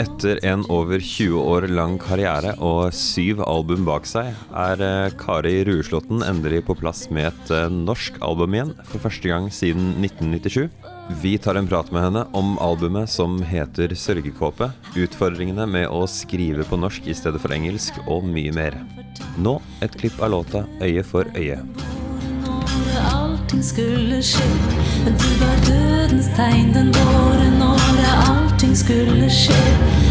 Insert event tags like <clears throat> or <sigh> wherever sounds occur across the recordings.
Etter en over 20 år lang karriere og syv album bak seg, er eh, Kari Rueslåtten endelig på plass med et eh, norsk album igjen, for første gang siden 1997. Vi tar en prat med henne om albumet som heter 'Sørgekåpe', utfordringene med å skrive på norsk i stedet for engelsk, og mye mer. Nå et klipp av låta 'Øye for øye'. Allting skulle skje, du var dødens tegn den våren året allting skulle skje.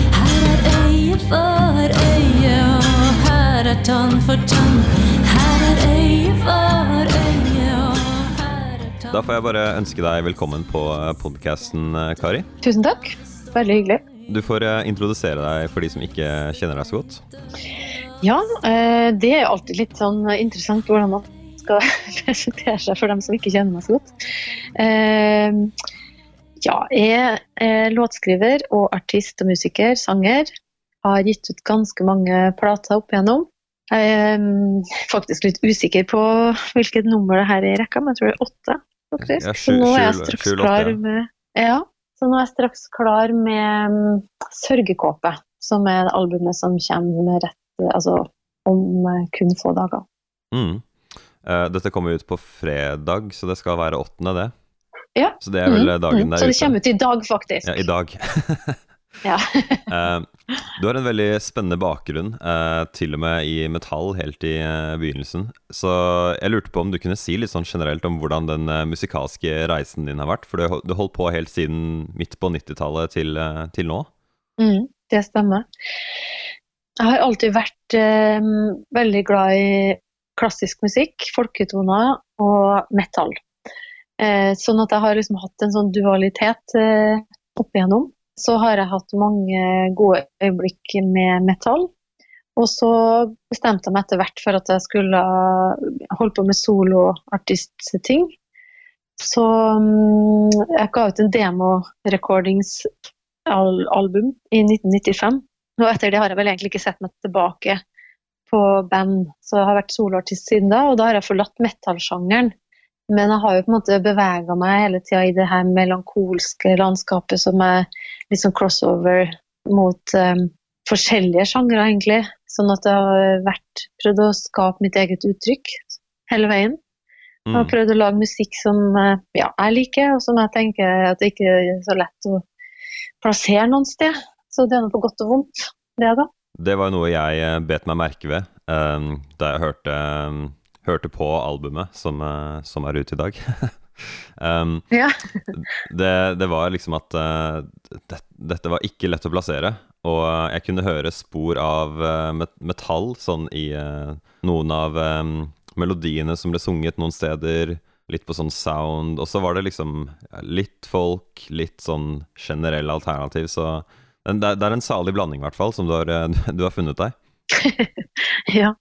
Her er øye for øye, og her er tann for tann. Her er øye for øye, og her er tann Da får jeg bare ønske deg velkommen på podkasten, Kari. Tusen takk. Veldig hyggelig. Du får eh, introdusere deg for de som ikke kjenner deg så godt. Ja, eh, det er alltid litt sånn interessant hvordan man skal <laughs> presentere seg for dem som ikke kjenner meg så godt. Eh, Ja, jeg er låtskriver og artist og musiker, sanger. Har gitt ut ganske mange plater opp igjennom. Jeg er mm, faktisk litt usikker på hvilket nummer det her er i rekka, men jeg tror det er åtte. faktisk. Ja, Så nå er jeg straks sju klar med Ja, så nå er jeg straks klar med mm, 'Sørgekåpe', som er det albumet som kommer rett altså, om eh, kun få dager. Mm. Eh, dette kommer ut på fredag, så det skal være åttende, det. Ja. Så det er vel Mm, dagen mm. der Så det ute. kommer ut i dag, faktisk. Ja, i dag. <laughs> Ja. <laughs> Eh, du har en veldig spennende bakgrunn, eh, til og med i metall helt i eh, begynnelsen. Så jeg lurte på om du kunne si litt sånn generelt om hvordan den eh, musikalske reisen din har vært. For du, du holdt på helt siden midt på 90-tallet til, eh, til nå. Mm, det stemmer. Jeg har alltid vært eh, veldig glad i klassisk musikk, folketoner og metal. Eh, sånn at jeg har liksom hatt en sånn dualitet eh, opp igjennom. Så har jeg hatt mange gode øyeblikk med metall. Og så bestemte jeg meg etter hvert for at jeg skulle holde på med soloartistting. Så mm, jeg ga ut en demo-recordings-album i 1995. Og etter det har jeg vel egentlig ikke sett meg tilbake på band, så jeg har vært soloartist siden da, og da har jeg forlatt metallsjangeren. Men jeg har jo på en måte bevega meg hele tida i det her melankolske landskapet som er litt sånn crossover mot um, forskjellige sjangre, egentlig. Sånn at jeg har vært, prøvd å skape mitt eget uttrykk hele veien. Jeg har Mm. prøvd å lage musikk som eh, ja, jeg liker, og som jeg tenker at det ikke er så lett å plassere noen sted. Så det er noe på godt og vondt, det da. Det var noe jeg eh, bet meg merke ved eh, da jeg hørte, eh, hørte på albumet som, eh, som er ute i dag. <laughs> um, Ja. det, det var liksom at eh, det, dette var ikke lett å plassere. Og jeg kunne høre spor av eh, metall sånn i noen av um, melodiene som ble sunget noen steder. Litt på sånn sound. Og så var det liksom litt folk, litt sånn generell alternativ. Så det det er en salig blanding, i hvert fall, som du har, <laughs> du har funnet deg. <laughs> ja.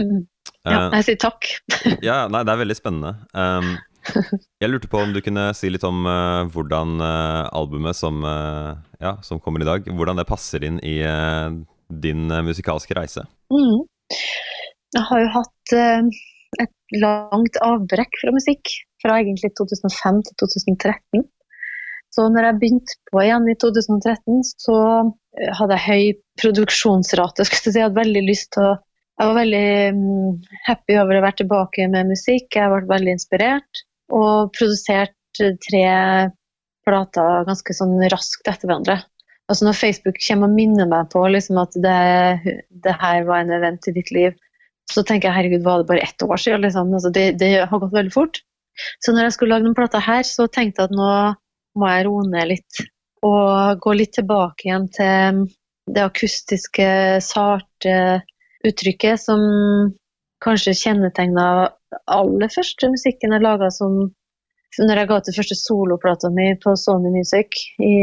Mm. Ja. Eh, Jeg sier takk. <laughs> ja, nei, det er veldig spennende. Um, jeg lurte på om du kunne si litt om uh, hvordan uh, albumet som, uh, ja, som kommer i dag, hvordan det passer inn i eh, din eh, musikalske reise. Mm. Jeg har jo hatt eh, et langt avbrekk fra musikk, fra egentlig 2005 til 2013. Så når jeg begynte på igjen i 2013, så eh, hadde jeg høy produksjonsrate. Jeg si. Jeg hadde veldig lyst til å Jeg var veldig mm, happy over å være tilbake med musikk. Jeg ble veldig inspirert. Og produsert eh, tre plater ganske sånn raskt etter hverandre. Altså Når Facebook kommer og minner meg på liksom at det, det her var en event i ditt liv, så tenker jeg herregud, var det bare ett år siden? Liksom? Altså, det, det har gått veldig fort. Så når jeg skulle lage noen plata her, så tenkte jeg at nå må jeg roe ned litt. Og gå litt tilbake igjen til det akustiske, sarte uttrykket som kanskje kjennetegna aller første musikken jeg laga som når jeg ga ut den første soloplata mi på Sony Music i,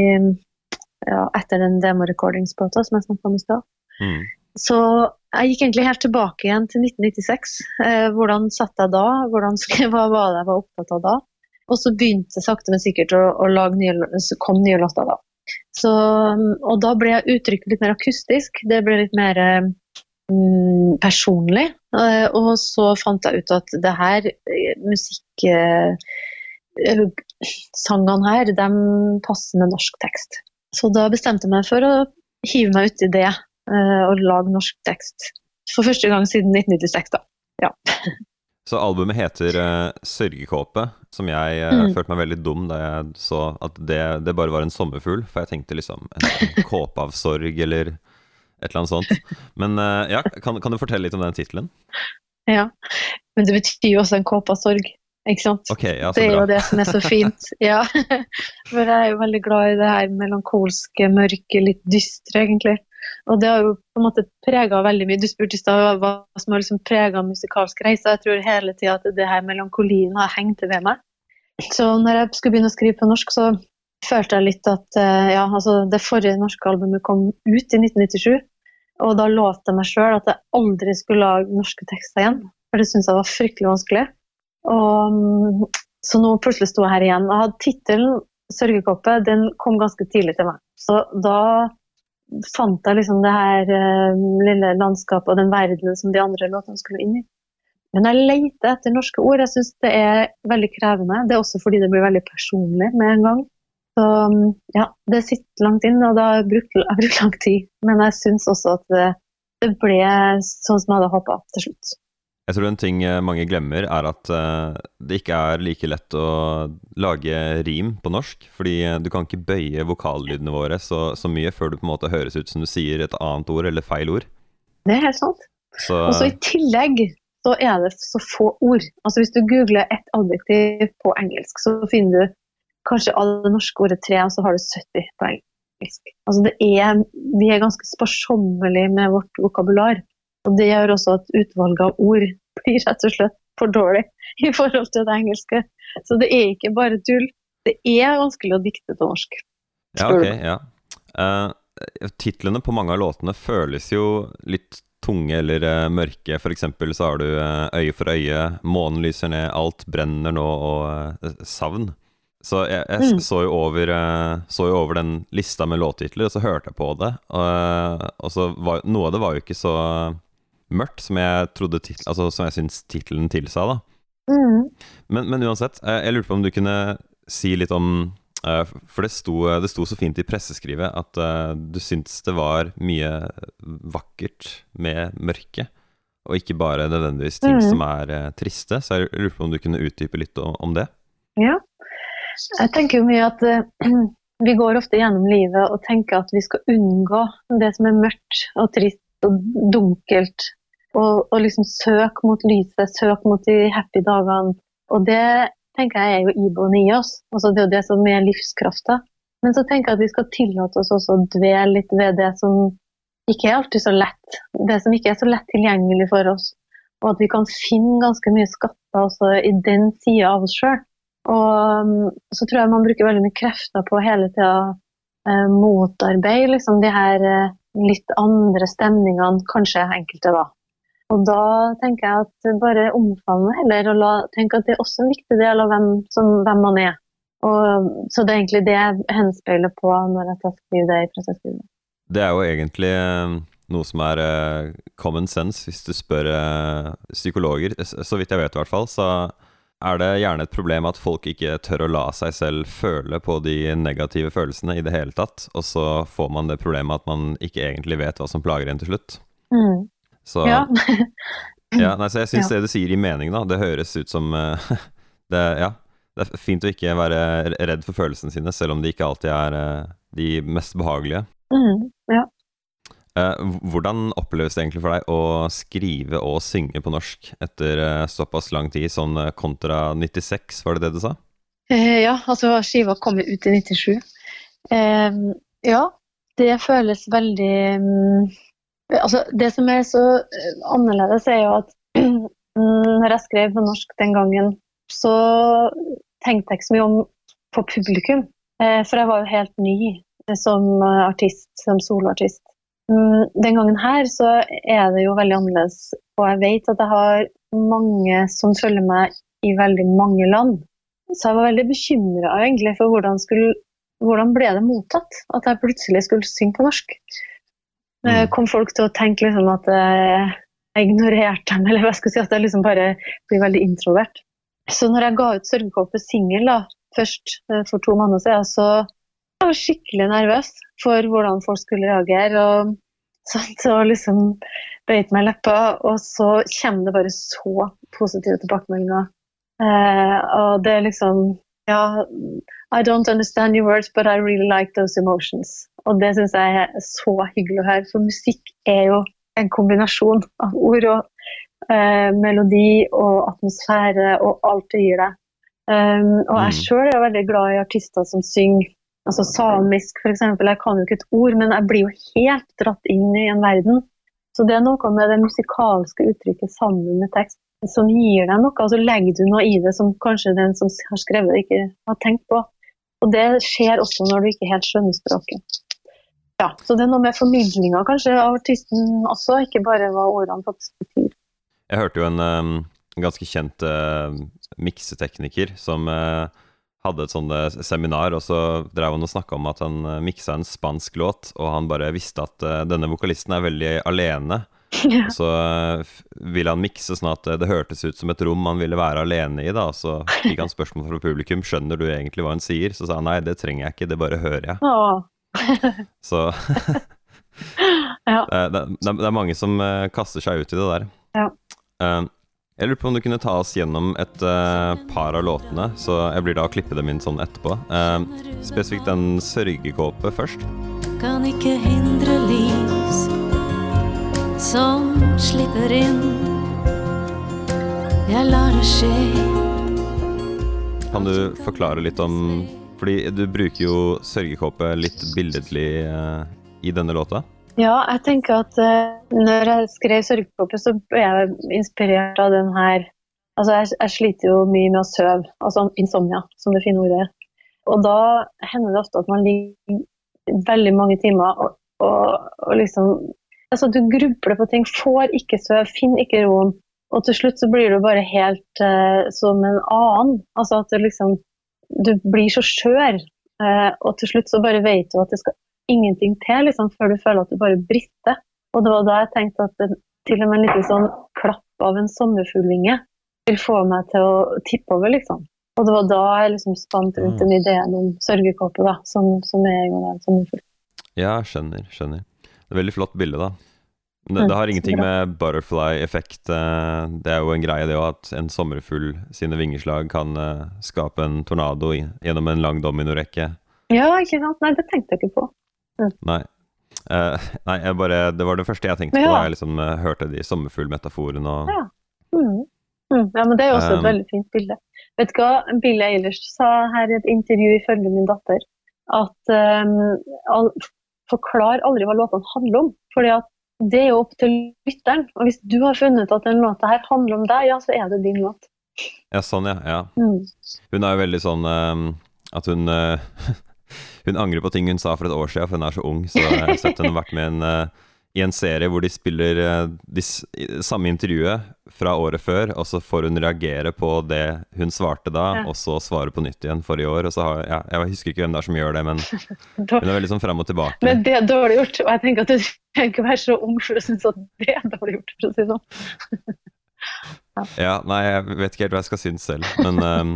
ja, etter den demo-recordingsplata som jeg snakka om i stad. Mm. Så jeg gikk egentlig helt tilbake igjen til 1996. Eh, hvordan satt jeg da? Hvordan, <laughs> hva var det jeg var opptatt av da? Og så begynte jeg sakte, men sikkert å, å lage nye, så kom nye låter da. Så, og da ble uttrykket litt mer akustisk. Det ble litt mer mm, personlig. Eh, og så fant jeg ut at det her, musikksangene. Eh, eh, sangene her, de passer med norsk tekst. Så da bestemte jeg meg for å hive meg uti det eh, og lage norsk tekst. For første gang siden 1996, da. Ja. <laughs> Så albumet heter uh, 'Sørgekåpe', som jeg uh, Mm. følte meg veldig dum da jeg så at det, det bare var en sommerfugl. For jeg tenkte liksom en, en kåpe av sorg, eller et eller annet sånt. Men uh, ja, kan, kan du fortelle litt om den tittelen? ja. Men det betyr jo også en kåpe av sorg, ikke sant? Ok, ja, så Det er jo det som er så fint. <laughs> Ja. For jeg er jo veldig glad i det her melankolske, mørke, litt dystre, egentlig. Og det har jo på en måte prega veldig mye. Du spurte i stad hva som har liksom prega musikalsk reise. Jeg tror hele tida at det her melankolien har hengt ved meg. Så når jeg skulle begynne å skrive på norsk, så følte jeg litt at eh, ja, altså det forrige norske albumet kom ut i 1997. Og da lovte jeg meg sjøl at jeg aldri skulle lage norske tekster igjen. For det syntes jeg var fryktelig vanskelig. Og, mm, så nå plutselig sto jeg her igjen. Jeg hadde tittelen 'Sørgekoppe', den kom ganske tidlig til meg. Så da fant jeg liksom det her uh, lille landskapet og den verdenen som de andre låtene skulle inn i. Men jeg leter etter norske ord. Jeg syns det er veldig krevende. Det er også fordi det blir veldig personlig med en gang. Så ja, det sitter langt inn, og det har brukt, jeg har brukt lang tid. Men jeg syns også at det, det ble sånn som jeg hadde håpa til slutt. Jeg tror en ting eh, mange glemmer, er at eh, det ikke er like lett å lage rim på norsk. Fordi eh, du kan ikke bøye vokallydene våre så, så mye før du på en måte høres ut som du sier et annet ord eller feil ord. Det er helt sant. Så Og så i tillegg så er det så få ord. Altså Hvis du googler ett adjektiv på engelsk, så finner du kanskje det norske ordet tre, og så har du 70 på engelsk. Altså det er, Vi er ganske sparsommelige med vårt vokabular. Og det gjør også at utvalget av ord <laughs> blir rett og slett for dårlig i forhold til det engelske. Så det er ikke bare tull. Det er vanskelig å dikte på norsk. Ja, ok, ja. Uh, titlene på mange av låtene føles jo litt tunge eller uh, mørke. For eksempel så har du uh, Øye for øye, Månen lyser ned, Alt brenner nå og Savn. Så jeg, jeg Mm. så, jo over, eh, så jo over den lista med låttitler, og så hørte jeg på det. Og, og så var noe av det var jo ikke så mørkt som jeg trodde titl, altså, som jeg syns tittelen tilsa, da. Mm. Men, men uansett, eh, jeg lurte på om du kunne si litt om eh, For det sto, det sto så fint i presseskrivet at eh, du syntes det var mye vakkert med mørket. og ikke bare nødvendigvis ting mm. som er eh, triste. Så jeg lurte på om du kunne utdype litt om, om det. Ja. Jeg tenker jo mye at uh, <clears throat> vi går ofte gjennom livet og tenker at vi skal unngå det som er mørkt og trist og dunkelt. Og, og liksom søke mot lyset, søke mot de happy dagene. Og det tenker jeg er jo iboende i oss. Altså det er jo det som er livskrafta. Men så tenker jeg at vi skal tillate oss også å dvele litt ved det som ikke er alltid så lett. Det som ikke er så lett tilgjengelig for oss. Og at vi kan finne ganske mye skatter også i den sida av oss sjøl. Og um, så tror jeg man bruker veldig mye krefter på hele tida eh, motarbeide liksom de her eh, litt andre stemningene, kanskje enkelte, da. Og da tenker jeg at bare omfavne heller, og la, at det er også en viktig del av hvem, som, hvem man er. Og, så det er egentlig det jeg henspeiler på når jeg skal skrive det i prosesskrivet. Det er jo egentlig eh, noe som er eh, common sense hvis du spør eh, psykologer. Så vidt jeg vet i hvert fall, så er det gjerne et problem at folk ikke tør å la seg selv føle på de negative følelsene i det hele tatt. Og så får man det problemet at man ikke egentlig vet hva som plager en til slutt. Mm. Så, Ja. <laughs> ja, nei, så jeg syns Ja. det du sier gir mening, da. Det høres ut som uh, <laughs> det, Ja. Det er fint å ikke være redd for følelsene sine, selv om de ikke alltid er uh, de mest behagelige. Mm. ja. Eh, hvordan oppleves det egentlig for deg å skrive og synge på norsk etter eh, såpass lang tid, sånn eh, kontra 96, var det det du sa? Ja, altså skiva kom jo ut i 97. Eh, ja, det føles veldig mm, Altså, det som er så annerledes, er jo at <clears throat> mm, når jeg skrev på norsk den gangen, så tenkte jeg ikke så mye om på publikum. For jeg var jo helt ny som artist, som soloartist. Mm, Den gangen her så er det jo veldig annerledes, og jeg vet at jeg har mange som følger meg i veldig mange land. Så jeg var veldig bekymra egentlig for hvordan, skulle, hvordan ble det mottatt at jeg plutselig skulle synge på norsk. Eh, Mm. Kom folk til å tenke liksom at eh, jeg ignorerte dem, <laughs> eller hva jeg skulle si, at jeg liksom bare blir veldig introvert. Så når jeg ga ut 'Sørgekåpe' singel først eh, for to måneder siden, så Jeg var skikkelig nervøs for hvordan folk skulle reagere. og sånt, og liksom bøyde meg i leppa, og så kommer det bare så positive tilbakemeldinger. Eh, og det er liksom Ja, I don't understand your words, but I really like those emotions. Og det syns jeg er så hyggelig å høre, for musikk er jo en kombinasjon av ord og eh, melodi og atmosfære og alt det gir deg. Um, og jeg Mm. sjøl er veldig glad i artister som synger altså samisk f.eks. Jeg kan jo ikke et ord, men jeg blir jo helt dratt inn i en verden. Så det er noe med det musikalske uttrykket sammen med tekst som gir deg noe. Altså legger du noe i det som kanskje den som har skrevet det, ikke har tenkt på. Og det skjer også når du ikke helt skjønner språket. Ja, Så det er noe med formidlinga kanskje av artisten også, ikke bare hva ordene faktisk betyr. Jeg hørte jo en um, ganske kjent uh, miksetekniker som uh, hadde et sånt uh, seminar, og så drev han og snakka om at han uh, miksa en spansk låt, og han bare visste at uh, denne vokalisten er veldig alene. <laughs> Ja. Og så uh, ville han mikse sånn at det hørtes ut som et rom han ville være alene i. da, og Så fikk han spørsmål fra publikum skjønner du egentlig hva hun sier. Så sa han nei, det trenger jeg ikke, det bare hører jeg. Åh, <laughs> Så <laughs> Ja. det, det, det er mange som kaster seg ut i det der. Ja. Uh, jeg lurer på om du kunne ta oss gjennom et uh, par av låtene, så jeg blir da å klippe dem inn sånn etterpå. Uh, spesifikt den 'Sørgekåpe' først. kan ikke hindre lys som slipper inn. Jeg lar det skje. Kan du forklare litt om Fordi du bruker jo sørgekåpe litt billedlig uh, i denne låta. Ja, jeg tenker at uh, når jeg skrev 'Sørgekåpe', så ble jeg inspirert av den her Altså, jeg, jeg sliter jo mye med å sove, altså insomnia, som det fine ordet er. Og da hender det ofte at man ligger veldig mange timer og, og, og liksom Altså, du grubler på ting, får ikke sove, finner ikke roen. Og til slutt så blir du bare helt uh, som en annen. Altså at du liksom Du blir så skjør. Uh, og til slutt så bare vet du at det skal ingenting til liksom, før du føler at du bare brister. Og det var da jeg tenkte at det, til og med en liten sånn klapp av en sommerfuglvinge vil få meg til å tippe over, liksom. Og det var da jeg liksom spant rundt den ideen om sørgekåpe, da, som, som er en sommerfugl. Ja, skjønner, skjønner. Det er veldig flott bilde, da. Det, Mm, det har ingenting med butterfly-effekt eh, Det er jo en greie, det òg, at en sommerfugl sine vingeslag kan eh, skape en tornado gjennom en lang dominorekke. Ja, ikke sant? Nei, det tenkte jeg ikke på. Nei. Uh, nei, jeg bare, det var det første jeg tenkte på da jeg liksom uh, hørte de sommerfuglmetaforene. Og, Ja. Mm. Mm. Ja, men det er jo også Um, et veldig fint bilde. Vet du hva Billie Eilish sa her i et intervju ifølge min datter, at um, all, forklar aldri hva låtene handler om. fordi at det er jo opp til lytteren. Og hvis du har funnet at den låta her handler om deg, ja, så er det din låt. Ja, sånn, ja. ja. Mm. Hun er jo veldig sånn um, at hun eh, <laughs> Hun angrer på ting hun sa for et år siden, for hun er så ung. Så jeg har sett har vært med i en, eh, i en serie hvor de spiller eh, de samme intervjuet fra året før, og så får hun reagere på det hun svarte da, Ja. og så svare på nytt igjen forrige år. Og så har, ja, jeg husker ikke hvem det er som gjør det, men <laughs> hun er veldig sånn frem og tilbake. Men det er dårlig gjort. Og jeg tenker at du trenger ikke være så ung for å synes at det er dårlig gjort. for å si det sånn. Ja, nei, jeg vet ikke helt hva jeg skal synes selv, men um,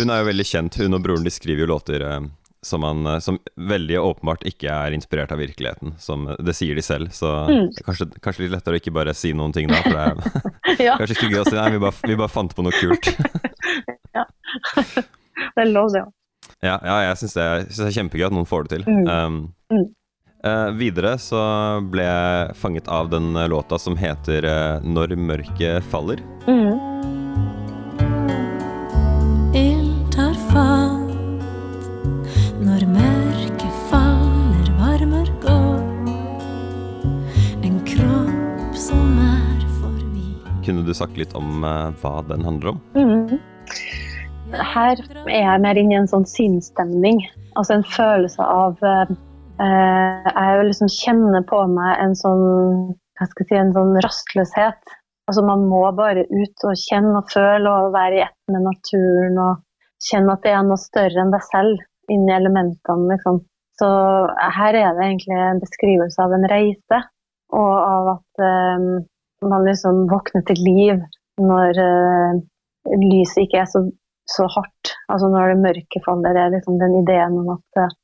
hun er jo veldig kjent. Hun og broren de skriver jo låter ehm, som, han, eh, som veldig åpenbart ikke er inspirert av virkeligheten. Som, eh, det sier de selv, så Mm. kanskje, kanskje litt lettere å ikke bare si noen ting da. For det er <laughs> Ja, kanskje ikke gøy å si nei, vi bare, vi bare fant på noe kult. <laughs> ja. det er lov, det òg. Ja, ja jeg syns det, det er kjempegøy at noen får det til. Mm. Um, Mm. eh, videre så ble jeg fanget av den låta som heter 'Når mørket faller'. Mm. Sagt litt om eh, hva den handler om? Mm. Her er jeg mer inne i en sånn sinnsstemning. Altså en følelse av eh, eh, Jeg liksom kjenner på meg en sånn hva skal jeg si, en sånn rastløshet. Altså Man må bare ut og kjenne og føle og være i ett med naturen og kjenne at det er noe større enn deg selv inni elementene. liksom. Så her er det egentlig en beskrivelse av en reise, og av at eh, man liksom våkner til liv når uh, lyset ikke er så, så hardt. Altså når det mørke faller, er liksom den ideen om at uh,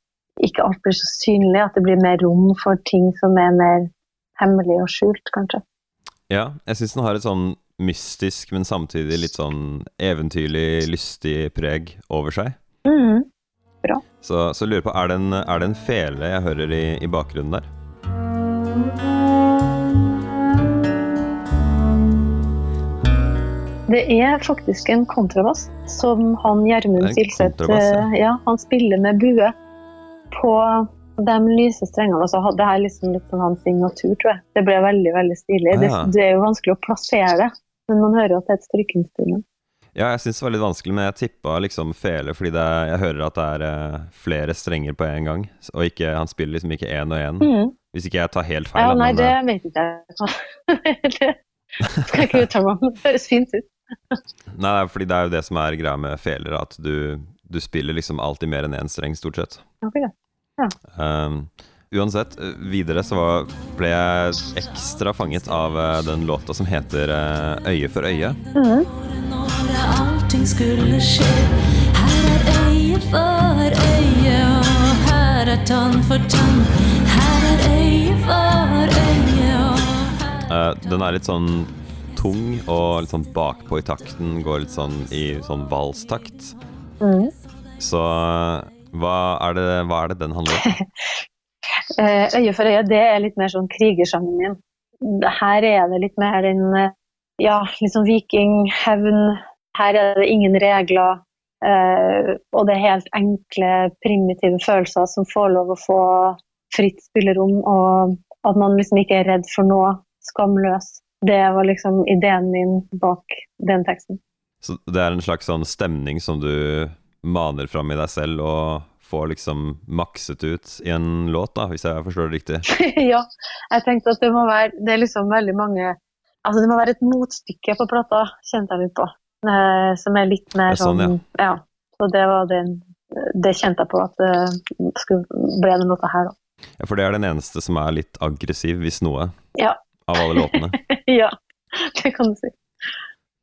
ikke alt blir så synlig, at det blir mer rom for ting som er mer hemmelig og skjult, kanskje. Ja, jeg syns den har et sånn mystisk, men samtidig litt sånn eventyrlig, lystig preg over seg. bra Så, så lurer på, er det, en, er det en fele jeg hører i, i bakgrunnen der? Det er faktisk en kontrabass som han Gjermund er Silseth ja. eh, ja, han spiller med bue på de lyse strengene. Altså, det er liksom litt sånn hans signatur, tror jeg. Det ble veldig veldig stilig. Ah, Det, ja. det er jo vanskelig å plassere det, men man hører at det er et strykeinstrument. Ja, jeg syns det var litt vanskelig, men jeg tippa liksom fele, fordi det er, jeg hører at det er eh, flere strenger på en gang. Og ikke, han spiller liksom ikke én og én. Mm. Hvis ikke jeg tar helt feil. Ja, nei, men, det eh, vet ikke jeg. <laughs> det skal jeg ikke uttale meg om. Det høres fint ut. Nei, fordi det er jo det som er greia med feler, at du, du spiller liksom alltid mer enn én streng, stort sett. Okay. ja. Um, uansett, videre så var, ble jeg ekstra fanget av eh, den låta som heter eh, Øye for øye. Mm -hmm. allting skulle skje. Her er øye for øye, og her er tann for tann. Her er øye for øye, og her Eh, den er litt sånn tung og litt sånn bakpå i takten, går litt sånn i sånn valstakt. Mm. Så hva er det, hva er det den handler om? <laughs> Eh, Øye for øye, det er litt mer sånn krigersangen min. Her er det litt mer den eh, ja, litt sånn viking, hevn. Her er det ingen regler. eh, og det er helt enkle, primitive følelser som får lov å få fritt spillerom. Og at man liksom ikke er redd for noe. Skamløs. Det var liksom ideen min bak den teksten. Så det er en slags sånn stemning som du maner fram i deg selv og får liksom makset ut i en låt, da, hvis jeg forstår det riktig. <laughs> ja, jeg tenkte at det må være Det er liksom veldig mange Altså det må være et motstykke på plata, kjente jeg litt på. Eh, som er litt mer Ja, sånn, sånn, ja. Så det var den Det kjente jeg på at det skulle ble den låta her, da. Ja, For det er den eneste som er litt aggressiv, hvis noe, Ja. Av alle låtene. <laughs> ja, det kan du si.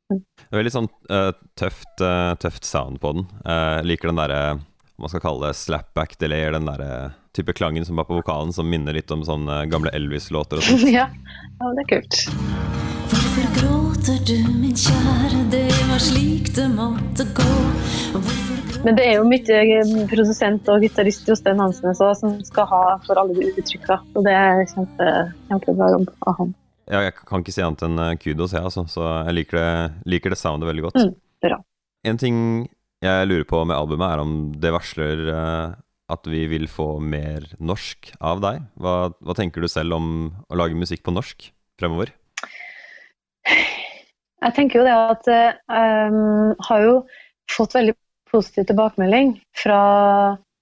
Det er veldig sånn uh, tøft, uh, tøft sound på den. Jeg liker den derre hva man skal kalle det, slapback delay, eller den derre type klangen som var på vokalen, som minner litt om sånne gamle Elvis-låter og sånt. <laughs> ja. ja, det er kult. Hvorfor gråter du, min kjære, det var slik det måtte gå. Hvorfor Men det er jo mye eh, produsent og gitarist Jostein Hansen som skal ha for alle de uttrykka. Og det er kjempe, kjempebra jobb av han. Ja, jeg kan ikke si annet enn eh, kudos, jeg, altså. Så jeg liker det, liker det soundet veldig godt. Mm, bra. En ting jeg lurer på med albumet, er om det varsler eh, at vi vil få mer norsk av deg. Hva, hva tenker du selv om å lage musikk på norsk fremover? Jeg tenker jo det at jeg har jo fått veldig positiv tilbakemelding fra,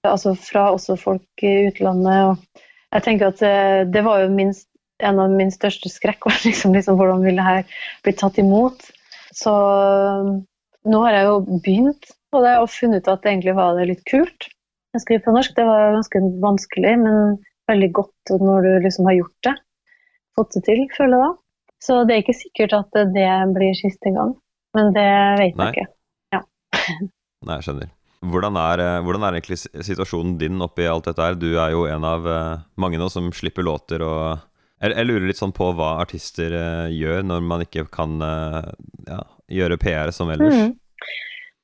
altså fra også folk i utlandet. Og jeg tenker at eh, det var jo minst, en av min største skrekk, var <laughs> liksom, liksom, hvordan ville det her bli tatt imot. Så eh, nå har jeg jo begynt på det og funnet ut at det egentlig var det litt kult. Jeg skriver på norsk, det var ganske vanskelig, men veldig godt når du liksom har gjort det. Fått det til, føler jeg da. Så det er ikke sikkert at det blir siste gang, men det vet Nei. jeg ikke. <laughs> Nei, jeg skjønner. Hvordan er, eh, hvordan er egentlig situasjonen din oppi alt dette her? Du er jo en av eh, mange nå som slipper låter og jeg, jeg lurer litt sånn på hva artister eh, gjør når man ikke kan ja, gjøre PR som ellers. Mm.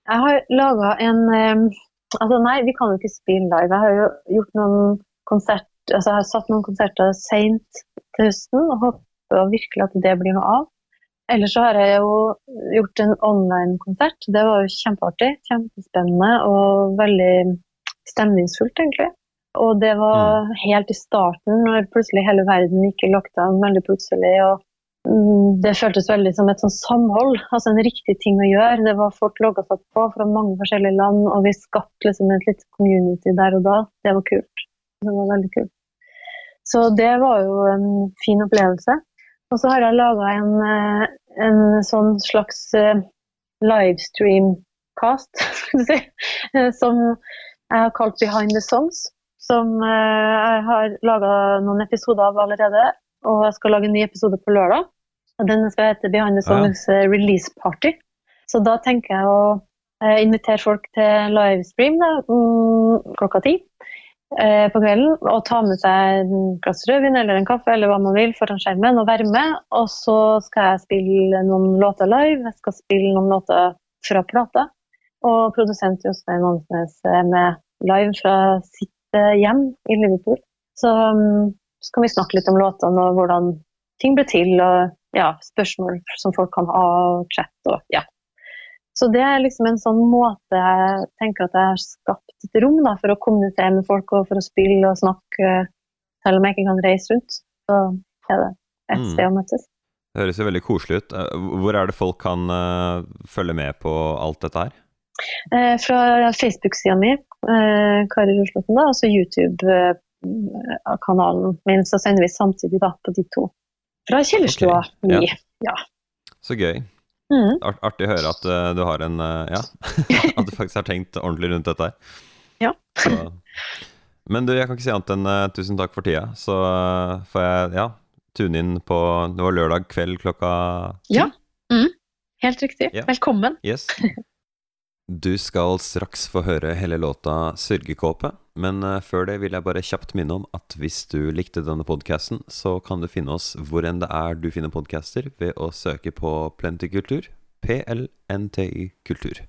Jeg har laga en Altså nei, vi kan jo ikke spille live. Jeg har jo gjort noen konsert, altså jeg har satt noen konserter seint til høsten og håper virkelig at det blir noe av. Ellers så har jeg jo gjort en online-konsert. Det var jo kjempeartig, kjempespennende og veldig stemningsfullt, egentlig. Og det var helt i starten, når plutselig hele verden gikk i lockdown veldig plutselig. og mm, Det føltes veldig som et sånn samhold, altså en riktig ting å gjøre. Det var Folk logga seg på fra mange forskjellige land, og vi skapte liksom et lite community der og da. Det var kult. Det var veldig kult. Så det var jo en fin opplevelse. Og så har jeg laga en, eh, en sånn slags eh, livestream-cast, <laughs> si, eh, som jeg har kalt Behind the Songs. Som jeg har laga noen episoder av allerede, og jeg skal lage en ny episode på lørdag. Og Den skal hete Behind the Songs ja. Release Party. Så da tenker jeg å invitere folk til livestream da, mm, klokka ti. Eh, på kvelden og ta med seg en glass rødvin eller en kaffe eller hva man vil foran skjermen og være med. Og så skal jeg spille noen låter live, jeg skal spille noen låter fra plata. Og produsent Jostein Ansnes er med live fra sitt eh, hjem i Liverpool. Så skal så kan vi snakke litt om låtene og hvordan ting ble til, og ja, spørsmål som folk kan ha, og chat og ja. Så det er liksom en sånn måte jeg tenker at jeg har skapt et rom da, for å kommunisere med folk og for å spille og snakke, selv om jeg ikke kan reise rundt. Så er det et Mm. sted å møtes. Det høres jo veldig koselig ut. Eh, Hvor er det folk kan uh, følge med på alt dette her? Eh, fra Facebook-sida mi, eh, Kari Ruslåtten, da, og så YouTube-kanalen min, så sender vi samtidig da på de to. Fra Kjellerstua Ok, ja. ja. Så gøy. Mm. Art, artig å høre at uh, du har en uh, Ja, <laughs> at du faktisk har tenkt ordentlig rundt dette her. Ja. Så. Men du, jeg kan ikke si annet enn uh, tusen takk for tida. Så får jeg ja, tune inn på Det var lørdag kveld klokka ti? Ja. Mm. Helt riktig. Ja. Velkommen. Yes. <laughs> Du skal straks få høre hele låta 'Sørgekåpe', men eh, før det vil jeg bare kjapt minne om at hvis du likte denne podkasten, så kan du finne oss hvor enn det er du finner podcaster, ved å søke på Plentykultur. PLNTY Kultur.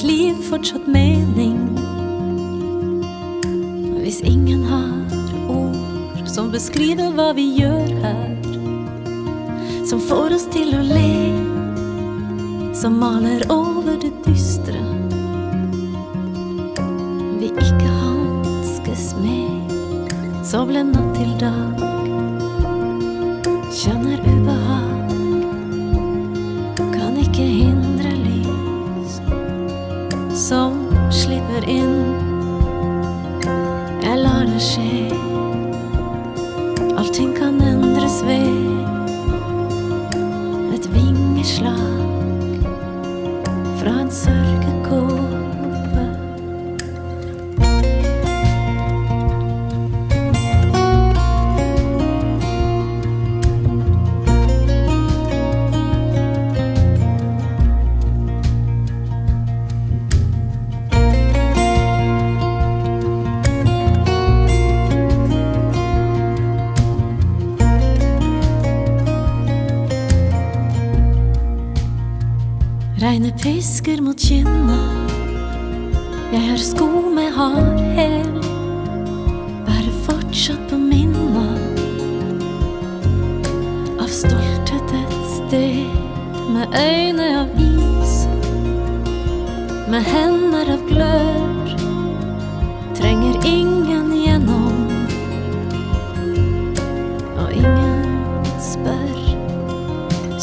Et liv fortsatt mening? Hvis ingen har ord som beskriver hva vi gjør her, som får oss til å le, som maler over det dystre vi ikke hanskes med, så ble natt til dag slipper inn.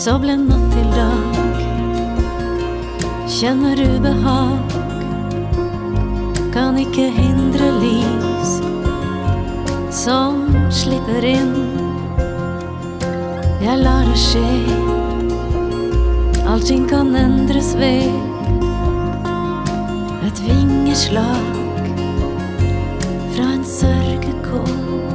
Så ble natt til dag kjenner ubehag. Kan ikke hindre lys som slipper inn. Jeg lar det skje. Allting kan endres ved et vingeslag fra en sørgekåpe.